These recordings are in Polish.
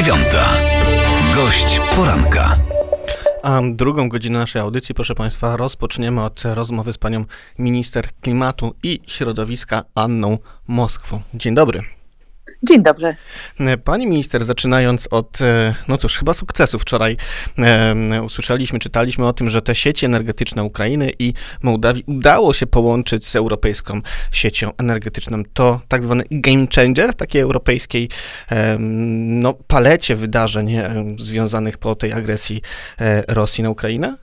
dziewiąta. Gość poranka. A drugą godzinę naszej audycji, proszę Państwa, rozpoczniemy od rozmowy z panią minister klimatu i środowiska Anną Moskwą. Dzień dobry. Dzień dobry. Pani minister, zaczynając od, e, no cóż, chyba sukcesu. Wczoraj e, usłyszeliśmy, czytaliśmy o tym, że te sieci energetyczne Ukrainy i Mołdawii udało się połączyć z europejską siecią energetyczną. To tak zwany game changer w takiej europejskiej e, no, palecie wydarzeń e, związanych po tej agresji e, Rosji na Ukrainę?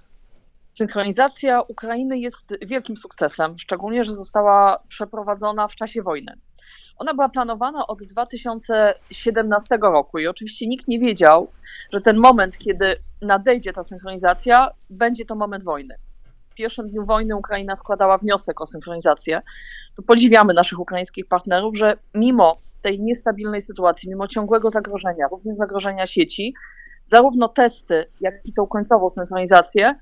Synchronizacja Ukrainy jest wielkim sukcesem, szczególnie, że została przeprowadzona w czasie wojny. Ona była planowana od 2017 roku i oczywiście nikt nie wiedział, że ten moment, kiedy nadejdzie ta synchronizacja, będzie to moment wojny. W pierwszym dniu wojny Ukraina składała wniosek o synchronizację. To podziwiamy naszych ukraińskich partnerów, że mimo tej niestabilnej sytuacji, mimo ciągłego zagrożenia, również zagrożenia sieci, zarówno testy, jak i tą końcową synchronizację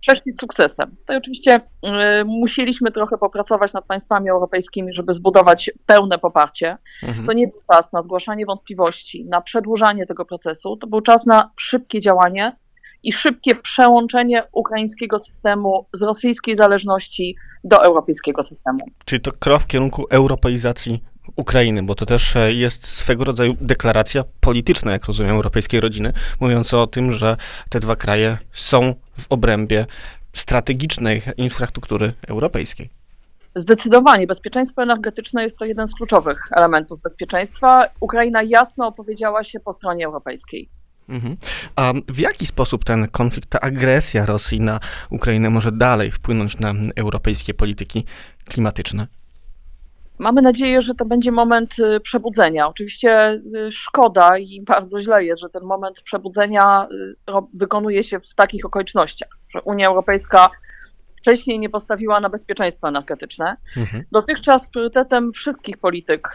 przeszli z sukcesem. To oczywiście y, musieliśmy trochę popracować nad państwami europejskimi, żeby zbudować pełne poparcie. Mhm. To nie był czas na zgłaszanie wątpliwości, na przedłużanie tego procesu, to był czas na szybkie działanie i szybkie przełączenie ukraińskiego systemu z rosyjskiej zależności do europejskiego systemu. Czyli to krok w kierunku europeizacji Ukrainy, bo to też e, jest swego rodzaju deklaracja polityczna, jak rozumiem, europejskiej rodziny, mówiąca o tym, że te dwa kraje są w obrębie strategicznej infrastruktury europejskiej. Zdecydowanie. Bezpieczeństwo energetyczne jest to jeden z kluczowych elementów bezpieczeństwa. Ukraina jasno opowiedziała się po stronie europejskiej. Mhm. A w jaki sposób ten konflikt, ta agresja Rosji na Ukrainę może dalej wpłynąć na europejskie polityki klimatyczne? Mamy nadzieję, że to będzie moment y, przebudzenia. Oczywiście y, szkoda i bardzo źle jest, że ten moment przebudzenia y, wykonuje się w takich okolicznościach, że Unia Europejska wcześniej nie postawiła na bezpieczeństwo energetyczne. Mhm. Dotychczas priorytetem wszystkich polityk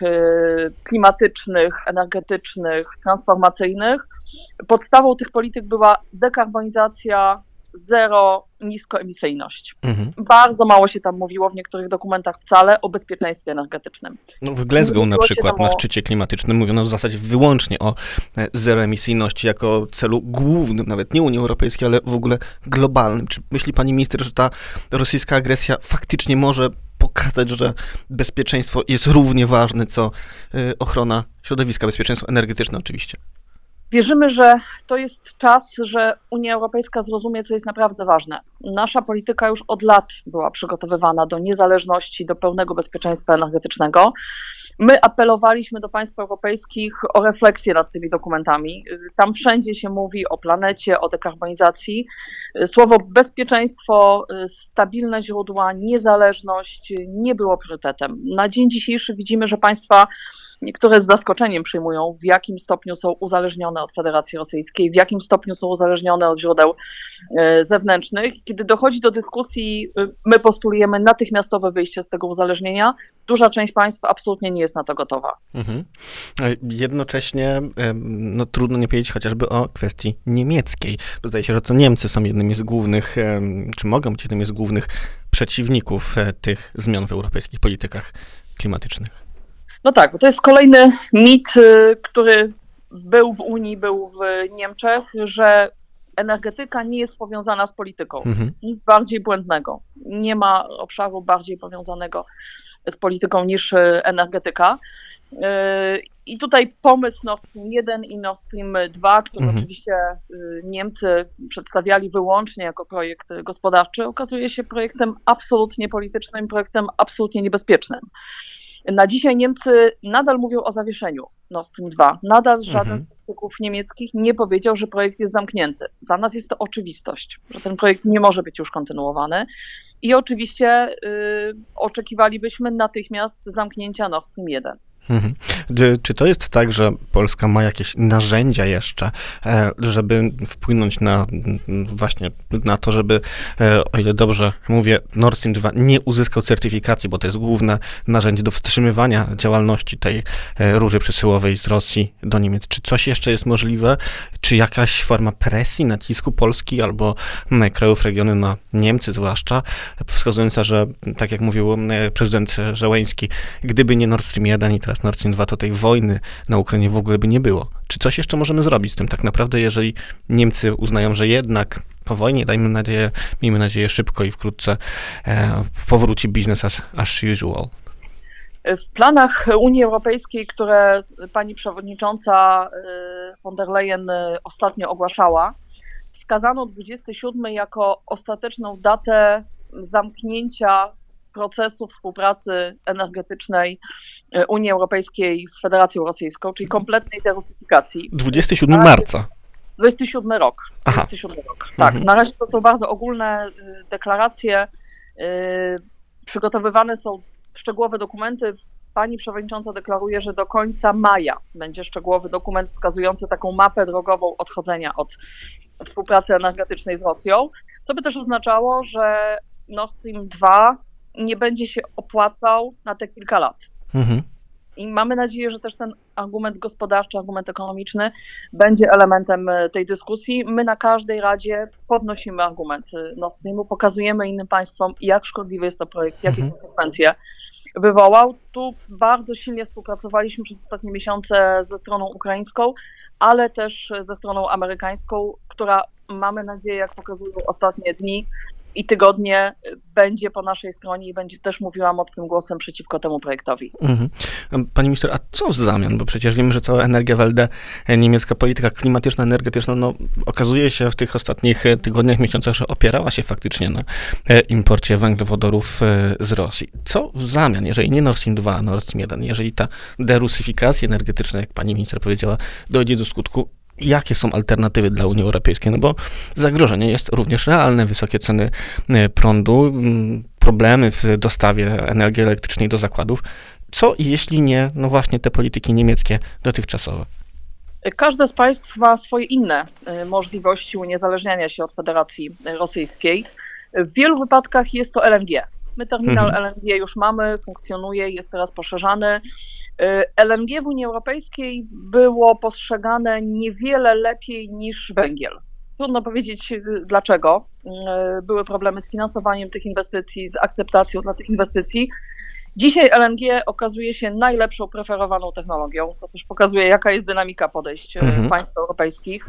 klimatycznych, energetycznych, transformacyjnych, podstawą tych polityk była dekarbonizacja zero niskoemisyjność. Mhm. Bardzo mało się tam mówiło w niektórych dokumentach wcale o bezpieczeństwie energetycznym. No w Glasgow na przykład, na szczycie klimatycznym mówiono w zasadzie wyłącznie o e, zeroemisyjności jako celu głównym, nawet nie Unii Europejskiej, ale w ogóle globalnym. Czy myśli pani minister, że ta rosyjska agresja faktycznie może pokazać, że bezpieczeństwo jest równie ważne, co e, ochrona środowiska, bezpieczeństwo energetyczne oczywiście? Wierzymy, że to jest czas, że Unia Europejska zrozumie, co jest naprawdę ważne. Nasza polityka już od lat była przygotowywana do niezależności, do pełnego bezpieczeństwa energetycznego. My apelowaliśmy do państw europejskich o refleksję nad tymi dokumentami. Tam wszędzie się mówi o planecie, o dekarbonizacji. Słowo bezpieczeństwo, stabilne źródła, niezależność nie było priorytetem. Na dzień dzisiejszy widzimy, że państwa Niektóre z zaskoczeniem przyjmują, w jakim stopniu są uzależnione od Federacji Rosyjskiej, w jakim stopniu są uzależnione od źródeł e, zewnętrznych. Kiedy dochodzi do dyskusji, e, my postulujemy natychmiastowe wyjście z tego uzależnienia. Duża część państw absolutnie nie jest na to gotowa. Mhm. E, jednocześnie no, trudno nie powiedzieć chociażby o kwestii niemieckiej. Zdaje się, że to Niemcy są jednymi z głównych, czy mogą być jednymi z głównych przeciwników tych zmian w europejskich politykach klimatycznych. No tak, bo to jest kolejny mit, y, który był w Unii, był w Niemczech, że energetyka nie jest powiązana z polityką. Mhm. Nic bardziej błędnego. Nie ma obszaru bardziej powiązanego z polityką niż y, energetyka. Y, I tutaj pomysł Nord Stream 1 i Nord Stream 2, który mhm. oczywiście Niemcy przedstawiali wyłącznie jako projekt gospodarczy, okazuje się projektem absolutnie politycznym, projektem absolutnie niebezpiecznym. Na dzisiaj Niemcy nadal mówią o zawieszeniu Nord Stream 2. Nadal żaden mhm. z polityków niemieckich nie powiedział, że projekt jest zamknięty. Dla nas jest to oczywistość, że ten projekt nie może być już kontynuowany. I oczywiście y, oczekiwalibyśmy natychmiast zamknięcia Nord Stream 1. Mhm. Czy to jest tak, że Polska ma jakieś narzędzia jeszcze, e, żeby wpłynąć na właśnie na to, żeby, e, o ile dobrze mówię, Nord Stream 2 nie uzyskał certyfikacji, bo to jest główne narzędzie do wstrzymywania działalności tej e, rury przesyłowej z Rosji do Niemiec. Czy coś jeszcze jest możliwe? Czy jakaś forma presji, nacisku Polski albo krajów regionu na Niemcy zwłaszcza, wskazująca, że tak jak mówił prezydent Żeleński, gdyby nie Nord Stream 1 i teraz teraz Nord Stream 2, to tej wojny na Ukrainie w ogóle by nie było. Czy coś jeszcze możemy zrobić z tym tak naprawdę, jeżeli Niemcy uznają, że jednak po wojnie, dajmy nadzieję, miejmy nadzieję szybko i wkrótce e, powróci biznes as, as usual? W planach Unii Europejskiej, które pani przewodnicząca y, von der Leyen y, ostatnio ogłaszała, wskazano 27 jako ostateczną datę zamknięcia procesu współpracy energetycznej y, Unii Europejskiej z Federacją Rosyjską, czyli kompletnej derusyfikacji. 27 marca. 27 rok. 27 rok. Tak, mhm. na razie to są bardzo ogólne deklaracje. Przygotowywane są szczegółowe dokumenty. Pani przewodnicząca deklaruje, że do końca maja będzie szczegółowy dokument wskazujący taką mapę drogową odchodzenia od współpracy energetycznej z Rosją, co by też oznaczało, że Nord Stream 2 nie będzie się opłacał na te kilka lat. Mhm. I mamy nadzieję, że też ten argument gospodarczy, argument ekonomiczny będzie elementem e, tej dyskusji. My na każdej radzie podnosimy argument e, Nord Streamu, pokazujemy innym państwom, jak szkodliwy jest to projekt, jakie mhm. konsekwencje wywołał. Tu bardzo silnie współpracowaliśmy przez ostatnie miesiące ze stroną ukraińską, ale też ze stroną amerykańską, która mamy nadzieję, jak pokazują ostatnie dni, i tygodnie będzie po naszej stronie i będzie też mówiła mocnym głosem przeciwko temu projektowi. Mhm. Pani minister, a co w zamian? Bo przecież wiemy, że cała energia WLD, niemiecka polityka klimatyczna, energetyczna, no, okazuje się w tych ostatnich tygodniach, miesiącach, że opierała się faktycznie na e, imporcie węglowodorów e, z Rosji. Co w zamian, jeżeli nie Nord Stream 2, Nord Stream 1, jeżeli ta derusyfikacja energetyczna, jak pani minister powiedziała, dojdzie do skutku, jakie są alternatywy dla Unii Europejskiej, no bo zagrożenie jest również realne, wysokie ceny e, prądu, problemy w dostawie energii elektrycznej do zakładów. Co jeśli nie, no właśnie te polityki niemieckie dotychczasowe? Każde z państw ma swoje inne e, możliwości uniezależniania się od Federacji Rosyjskiej. W wielu wypadkach jest to LNG. My terminal mhm. LNG już mamy, funkcjonuje, jest teraz poszerzany. Y, LNG w Unii Europejskiej było postrzegane niewiele lepiej niż węgiel. Trudno powiedzieć y, dlaczego. Y, były problemy z finansowaniem tych inwestycji, z akceptacją dla tych inwestycji. Dzisiaj LNG okazuje się najlepszą preferowaną technologią. To też pokazuje, jaka jest dynamika podejść mhm. państw europejskich.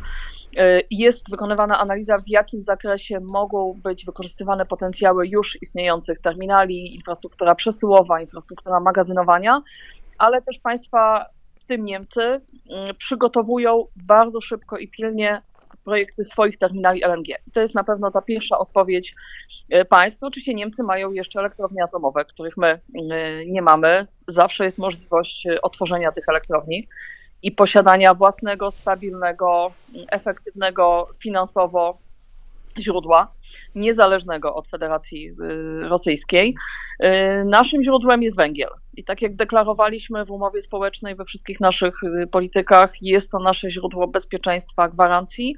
Jest wykonywana analiza, w jakim zakresie mogą być wykorzystywane potencjały już istniejących terminali, infrastruktura przesyłowa, infrastruktura magazynowania ale też państwa, w tym Niemcy, mm, przygotowują bardzo szybko i pilnie projekty swoich terminali LNG. To jest na pewno ta pierwsza odpowiedź e, państw. No, oczywiście Niemcy mają jeszcze elektrownie atomowe, których my mm, nie mamy. Zawsze jest możliwość e, otworzenia tych elektrowni i posiadania własnego, stabilnego, mm, efektywnego finansowo źródła, niezależnego od Federacji y, Rosyjskiej. Y, naszym źródłem jest węgiel. I tak jak deklarowaliśmy w umowie społecznej we wszystkich naszych y, politykach, jest to nasze źródło bezpieczeństwa, gwarancji.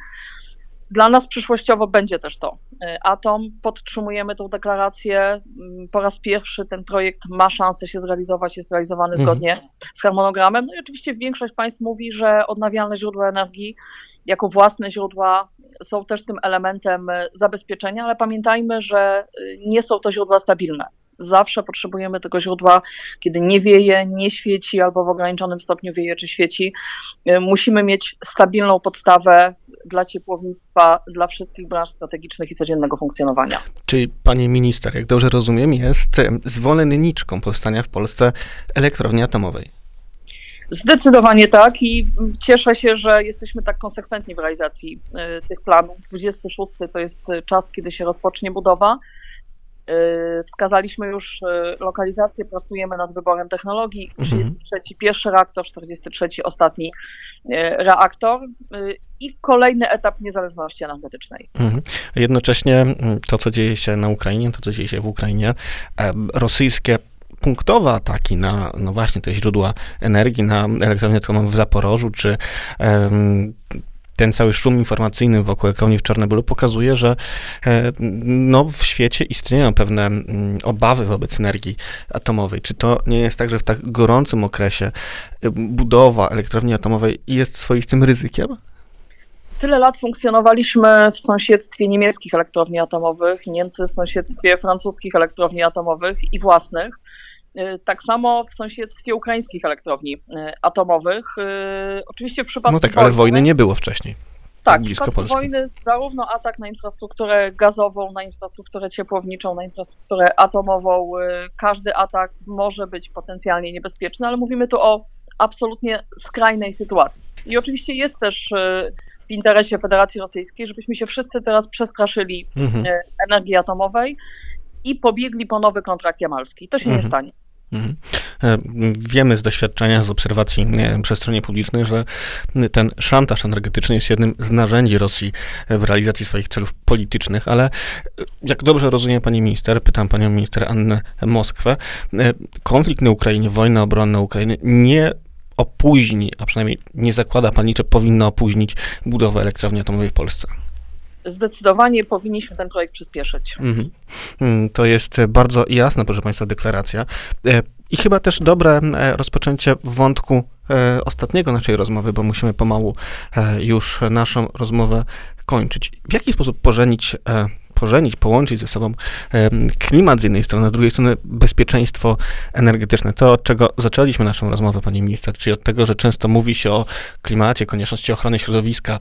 Dla nas przyszłościowo będzie też to. Atom, podtrzymujemy tą deklarację. Mm, po raz pierwszy ten projekt ma szansę się zrealizować, jest realizowany mhm. zgodnie z harmonogramem. No i oczywiście większość państw mówi, że odnawialne źródła energii jako własne źródła są też tym elementem e, zabezpieczenia, ale pamiętajmy, że e, nie są to źródła stabilne. Zawsze potrzebujemy tego źródła, kiedy nie wieje, nie świeci albo w ograniczonym stopniu wieje czy świeci. E, musimy mieć stabilną podstawę dla ciepłownictwa, dla wszystkich branż strategicznych i codziennego funkcjonowania. Czyli pani minister, jak dobrze rozumiem, jest zwolenniczką powstania w Polsce elektrowni atomowej. Zdecydowanie tak i cieszę się, że jesteśmy tak konsekwentni w realizacji y, tych planów. 26 to jest czas, kiedy się rozpocznie budowa. Y, wskazaliśmy już lokalizację, pracujemy nad wyborem technologii. 33 mhm. pierwszy reaktor, 43 ostatni reaktor i kolejny etap niezależności energetycznej. Mhm. Jednocześnie mm, to, co dzieje się na Ukrainie, to, co dzieje się w Ukrainie, rosyjskie punktowe ataki na, no właśnie, te źródła energii, na elektrownię atomową w Zaporożu, czy um, ten cały szum informacyjny wokół elektrowni w Czarnobylu pokazuje, że e, no, w świecie istnieją pewne mm, obawy wobec energii atomowej. Czy to nie jest tak, że w tak gorącym okresie e, budowa elektrowni atomowej jest swoistym ryzykiem? Tyle lat funkcjonowaliśmy w sąsiedztwie niemieckich elektrowni atomowych, Niemcy w sąsiedztwie francuskich elektrowni atomowych i własnych. Tak samo w sąsiedztwie ukraińskich elektrowni atomowych. Oczywiście w przypadku. No tak, ale wojny nie było wcześniej. Tak, blisko w Polski. wojny zarówno atak na infrastrukturę gazową, na infrastrukturę ciepłowniczą, na infrastrukturę atomową, każdy atak może być potencjalnie niebezpieczny, ale mówimy tu o absolutnie skrajnej sytuacji. I oczywiście jest też e, w interesie Federacji Rosyjskiej, żebyśmy się wszyscy teraz przestraszyli mhm. E, energii atomowej i pobiegli po nowy kontrakt jamalski. To się mhm. nie stanie. Mhm. E, wiemy z doświadczenia, z obserwacji przestrzeni publicznej, że ten szantaż energetyczny jest jednym z narzędzi Rosji w realizacji swoich celów politycznych, ale jak dobrze rozumie pani minister, pytam panią minister Annę Moskwę, konflikt na Ukrainie, wojna obronna Ukrainy nie opóźni, a przynajmniej nie zakłada pani, że powinno opóźnić budowę elektrowni atomowej w Polsce? Zdecydowanie powinniśmy ten projekt przyspieszyć. Mhm. Mm, to jest bardzo jasna, proszę Państwa, deklaracja. E, I chyba też dobre e, rozpoczęcie wątku e, ostatniego naszej rozmowy, bo musimy pomału już naszą rozmowę kończyć. W jaki sposób pożenić pożenić, połączyć ze sobą klimat z jednej strony, z drugiej strony bezpieczeństwo energetyczne. To, od czego zaczęliśmy naszą rozmowę, pani minister, czyli od tego, że często mówi się o klimacie, konieczności ochrony środowiska,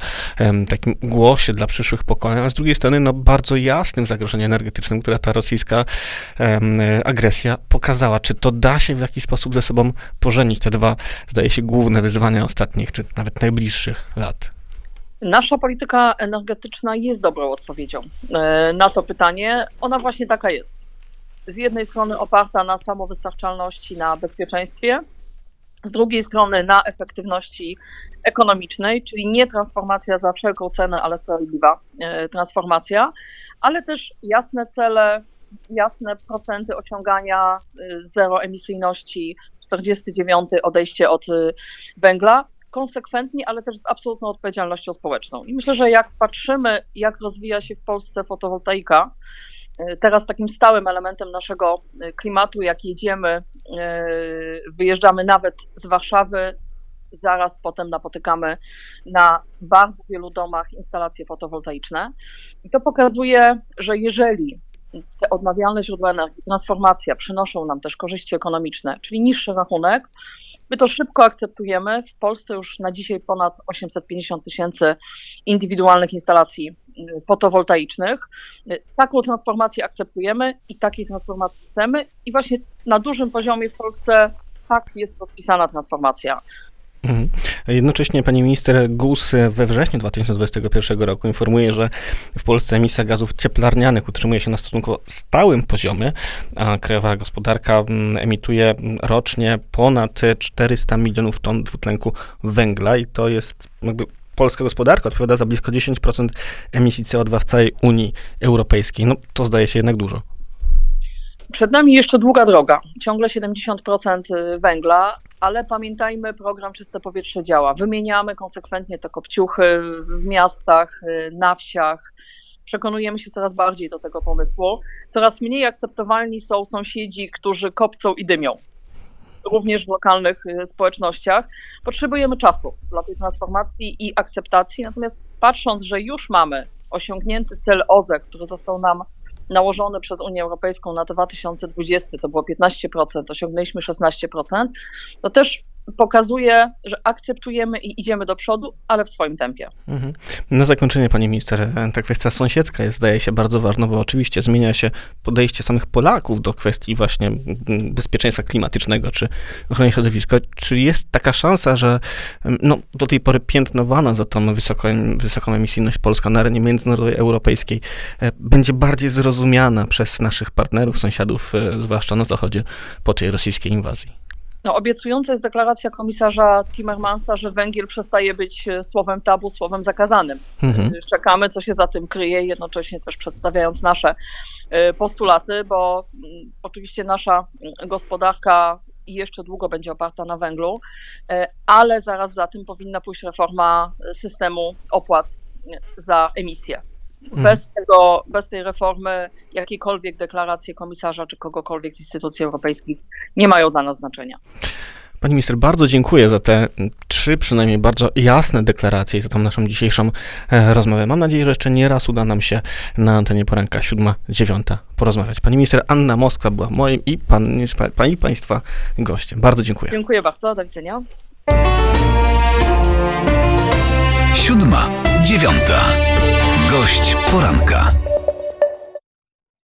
takim głosie dla przyszłych pokoleń, a z drugiej strony no, bardzo jasnym zagrożeniem energetycznym, które ta rosyjska agresja pokazała. Czy to da się w jakiś sposób ze sobą pożenić, te dwa, zdaje się, główne wyzwania ostatnich, czy nawet najbliższych lat? Nasza polityka energetyczna jest dobrą odpowiedzią e, na to pytanie. Ona właśnie taka jest. Z jednej strony oparta na samowystarczalności, na bezpieczeństwie, z drugiej strony na efektywności ekonomicznej, czyli nie transformacja za wszelką cenę, ale sprawiedliwa e, transformacja, ale też jasne cele, jasne procenty osiągania e, zeroemisyjności, 49 odejście od węgla konsekwentnie, ale też z absolutną odpowiedzialnością społeczną. I myślę, że jak patrzymy, jak rozwija się w Polsce fotowoltaika, e, teraz takim stałym elementem naszego e, klimatu, jak jedziemy, e, wyjeżdżamy nawet z Warszawy, zaraz potem napotykamy na bardzo wielu domach instalacje fotowoltaiczne. I to pokazuje, że jeżeli te odnawialne źródła energii, transformacja przynoszą nam też korzyści ekonomiczne, czyli niższy rachunek, My to szybko akceptujemy. W Polsce już na dzisiaj ponad 850 tysięcy indywidualnych instalacji y, fotowoltaicznych. Y, taką transformację akceptujemy i takiej transformacji chcemy. I właśnie na dużym poziomie w Polsce tak jest rozpisana transformacja. Mhm. Jednocześnie pani minister GUS we wrześniu 2021 roku informuje, że w Polsce emisja gazów cieplarnianych utrzymuje się na stosunkowo stałym poziomie, a krajowa gospodarka mm, emituje rocznie ponad 400 milionów ton dwutlenku węgla i to jest jakby polska gospodarka odpowiada za blisko 10% emisji CO2 w całej Unii Europejskiej. No to zdaje się jednak dużo. Przed nami jeszcze długa droga, ciągle 70% węgla, ale pamiętajmy, program Czyste Powietrze działa. Wymieniamy konsekwentnie te kopciuchy w miastach, na wsiach. Przekonujemy się coraz bardziej do tego pomysłu. Coraz mniej akceptowalni są sąsiedzi, którzy kopcą i dymią. Również w lokalnych y, społecznościach. Potrzebujemy czasu dla tej transformacji i akceptacji. Natomiast patrząc, że już mamy osiągnięty cel OZE, który został nam nałożone przez Unię Europejską na 2020 to było 15%, osiągnęliśmy 16%, to też pokazuje, że akceptujemy i idziemy do przodu, ale w swoim tempie. Mhm. Na zakończenie, pani minister, ta kwestia sąsiedzka jest, zdaje się, bardzo ważna, bo oczywiście zmienia się podejście samych Polaków do kwestii właśnie bezpieczeństwa klimatycznego czy ochrony środowiska. Czy jest taka szansa, że no, do tej pory piętnowana za tą wysoką, wysoką emisyjność Polska na arenie międzynarodowej, europejskiej e, będzie bardziej zrozumiana przez naszych partnerów, sąsiadów, e, zwłaszcza na zachodzie, po tej rosyjskiej inwazji? No, obiecująca jest deklaracja komisarza Timmermansa, że węgiel przestaje być e, słowem tabu, słowem zakazanym. Mhm. E, czekamy, co się za tym kryje, jednocześnie też przedstawiając nasze e, postulaty, bo mm, oczywiście nasza mm, gospodarka jeszcze długo będzie oparta na węglu, ale zaraz za tym powinna pójść reforma systemu opłat za emisję. Mhm. Bez, tego, bez tej reformy jakiekolwiek deklaracje komisarza czy kogokolwiek z instytucji europejskich nie mają dla nas znaczenia. Pani minister, bardzo dziękuję za te trzy przynajmniej bardzo jasne deklaracje i za tą naszą dzisiejszą e, rozmowę. Mam nadzieję, że jeszcze nie raz uda nam się na antenie poranka siódma, dziewiąta porozmawiać. Pani minister Anna Moskwa była moim i pan, pani państwa gościem. Bardzo dziękuję. Dziękuję bardzo. Do widzenia. Siódma, dziewiąta. Gość poranka.